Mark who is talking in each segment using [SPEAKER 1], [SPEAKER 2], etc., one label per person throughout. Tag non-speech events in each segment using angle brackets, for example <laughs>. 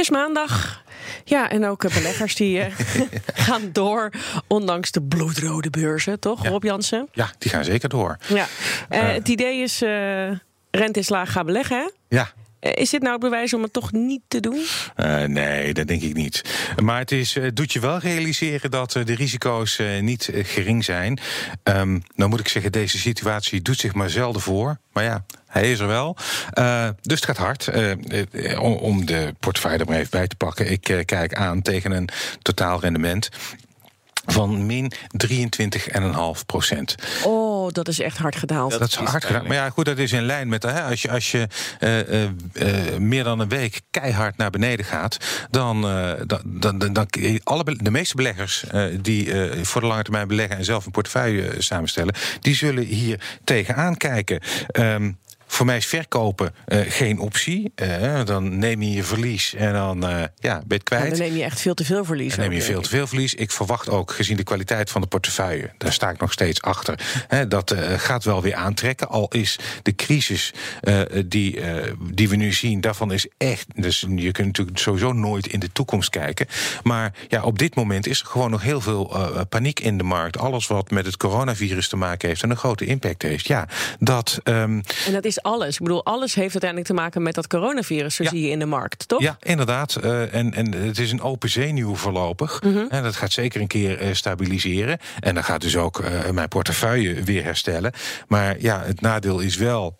[SPEAKER 1] is maandag. Ja, en ook eh, beleggers die eh, <laughs> gaan door, ondanks de bloedrode beurzen, toch, Rob Jansen?
[SPEAKER 2] Ja, die gaan zeker door.
[SPEAKER 1] Ja. Eh, het idee is, rente is laag, ga beleggen, hè?
[SPEAKER 2] Ja,
[SPEAKER 1] Is dit nou het bewijs om het toch niet te doen?
[SPEAKER 2] Eh, nee, dat denk ik niet. Maar het is, eh, doet je wel realiseren dat eh, de risico's eh, niet eh, gering zijn. Ehm nou moet ik zeggen, deze situatie doet zich maar zelden voor. Maar ja, hij is er wel. Eh, dus het gaat hard. Eh, eh, om, de portefeuille er maar even bij te pakken. Ik eh, kijk aan tegen een totaal rendement van min 23,5 procent.
[SPEAKER 1] Oh, dat is echt hard gedaald.
[SPEAKER 2] Dat is hard gedaan. Maar ja, goed, dat is in lijn met hè, als je, als je eh, eh, eh, meer dan een week keihard naar beneden gaat, dan, eh, dan, dan, dan, dan alle, de meeste beleggers eh, die eh, voor de lange termijn beleggen en zelf een portefeuille samenstellen, die zullen hier tegenaan kijken. Ehm, voor mij is verkopen eh, geen optie. Eh, dan neem je je verlies en dan eh, ja, ben je het kwijt.
[SPEAKER 1] dan neem je echt veel te veel verlies.
[SPEAKER 2] Dan neem je veel te veel verlies. Ik verwacht ook, gezien de kwaliteit van de portefeuille, daar sta ik nog steeds achter. Hè, dat gaat wel weer aantrekken. Al is de crisis die, die we nu zien, daarvan is echt. Dus je kunt natuurlijk sowieso nooit in de toekomst kijken. Maar ja, op dit moment is er gewoon nog heel veel paniek in de markt. Alles wat met het coronavirus te maken heeft en een grote impact heeft. Ja, dat. ehm.
[SPEAKER 1] En dat is alles. Ik bedoel, alles heeft uiteindelijk te maken met dat coronavirus, zo
[SPEAKER 2] Ja.
[SPEAKER 1] zie je in de markt, toch?
[SPEAKER 2] Ja, inderdaad. Eh, en, en het is een open zenuw voorlopig.
[SPEAKER 1] Mhm.
[SPEAKER 2] En dat gaat zeker een keer eh, stabiliseren. En dan gaat dus ook eh, mijn portefeuille weer herstellen. Maar ja, het nadeel is wel.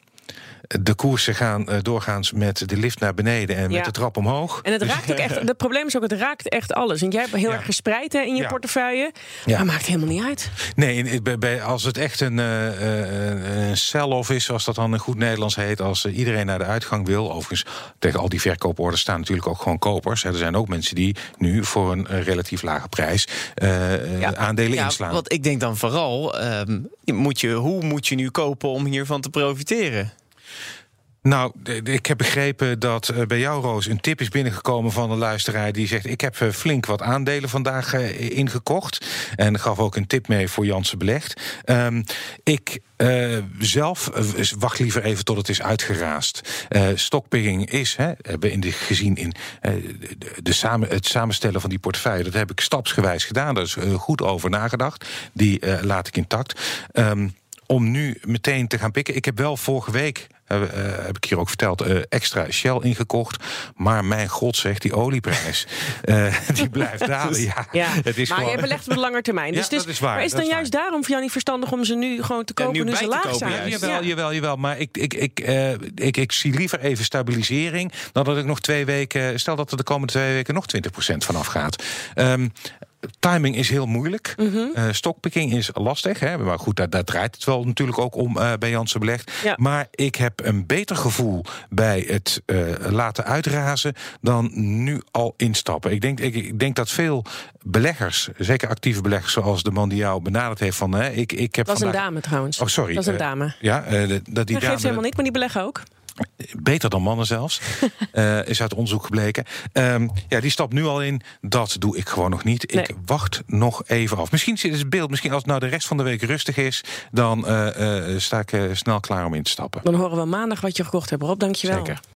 [SPEAKER 2] De koersen gaan eh, doorgaans met de lift naar beneden en
[SPEAKER 1] Ja.
[SPEAKER 2] met de trap omhoog.
[SPEAKER 1] En het
[SPEAKER 2] Dus-
[SPEAKER 1] raakt ook echt. Het probleem is ook, het raakt echt alles. En jij hebt heel
[SPEAKER 2] Ja.
[SPEAKER 1] erg gespreid hè, in je
[SPEAKER 2] Ja.
[SPEAKER 1] portefeuille.
[SPEAKER 2] Ja.
[SPEAKER 1] Maar maakt helemaal niet uit.
[SPEAKER 2] Nee, bij- als het echt een, eh, eh, een sell-off is, zoals dat dan in goed Nederlands heet, als iedereen naar de uitgang wil. Overigens, tegen al die verkooporders staan natuurlijk ook gewoon kopers. Er zijn ook mensen die nu voor een relatief lage prijs eh, eh,
[SPEAKER 3] Ja.
[SPEAKER 2] aandelen
[SPEAKER 3] Ja,
[SPEAKER 2] inslaan.
[SPEAKER 3] want ik denk dan vooral, ehm, moet je, hoe moet je nu kopen om hiervan te profiteren?
[SPEAKER 2] Nou, ik heb begrepen dat eh, bij jou, Roos, een tip is binnengekomen van een luisteraar die zegt: Ik heb eh, flink wat aandelen vandaag eh, ingekocht. En gaf ook een tip mee voor Jansen Belegd. Ehm, ik zelf wacht liever even tot het is uitgeraasd. Eh stockpicking is, hè, hebben in de, gezien in de, samen, het samenstellen van die portefeuille, dat heb ik stapsgewijs gedaan. Daar is goed over nagedacht. Die laat ik intact. Ehm, om nu meteen te gaan pikken. Ik heb wel vorige week, heb ik hier ook verteld, eh, extra Shell ingekocht. Maar mijn god zegt, die olieprijs, <laughs> eh, die blijft dalen. Ja,
[SPEAKER 1] Ja.
[SPEAKER 2] het is
[SPEAKER 1] maar
[SPEAKER 2] gewoon...
[SPEAKER 1] jij belegt op de lange termijn. <laughs>
[SPEAKER 2] Ja,
[SPEAKER 1] dus het is,
[SPEAKER 2] dat is waar,
[SPEAKER 1] Maar is dan
[SPEAKER 2] is
[SPEAKER 1] juist daarom voor jou niet verstandig om ze nu gewoon te
[SPEAKER 3] Ja,
[SPEAKER 1] kopen
[SPEAKER 3] nu
[SPEAKER 1] nu ze laag zijn?
[SPEAKER 2] Jawel, jawel, jawel. Maar ik, ik, ik, eh, ik, ik zie liever even stabilisering... dan dat ik nog twee weken... stel dat er de komende twee weken nog 20% vanaf gaat. Ehm, timing is heel moeilijk.
[SPEAKER 1] Mhm.
[SPEAKER 2] Eh, stockpicking is lastig. Hè? Maar goed, daar, daar draait het wel natuurlijk ook om eh, bij Janssen Belegd.
[SPEAKER 1] Ja.
[SPEAKER 2] Maar ik heb een beter gevoel bij het eh, laten uitrazen... dan nu al instappen. Ik denk, ik, ik denk dat veel beleggers, zeker actieve beleggers... zoals de man die jou benaderd heeft van... Hè, ik, ik heb
[SPEAKER 1] Dat is een dame trouwens.
[SPEAKER 2] Oh, sorry.
[SPEAKER 1] Dat is een dame.
[SPEAKER 2] Ja, dat die
[SPEAKER 1] Dat
[SPEAKER 2] dame...
[SPEAKER 1] geeft helemaal niet, maar die beleggen ook.
[SPEAKER 2] Beter dan mannen zelfs. <laughs> eh, is uit onderzoek gebleken. Ehm, ja, die stapt nu al in. Dat doe ik gewoon nog niet.
[SPEAKER 1] Nee.
[SPEAKER 2] Ik wacht nog even af. Misschien zit het beeld. Misschien als het nou de rest van de week rustig is. dan eh, eh, sta ik eh, snel klaar om in te stappen.
[SPEAKER 1] Dan horen we maandag wat je gekocht hebt. Rob, dankjewel.
[SPEAKER 2] Zeker.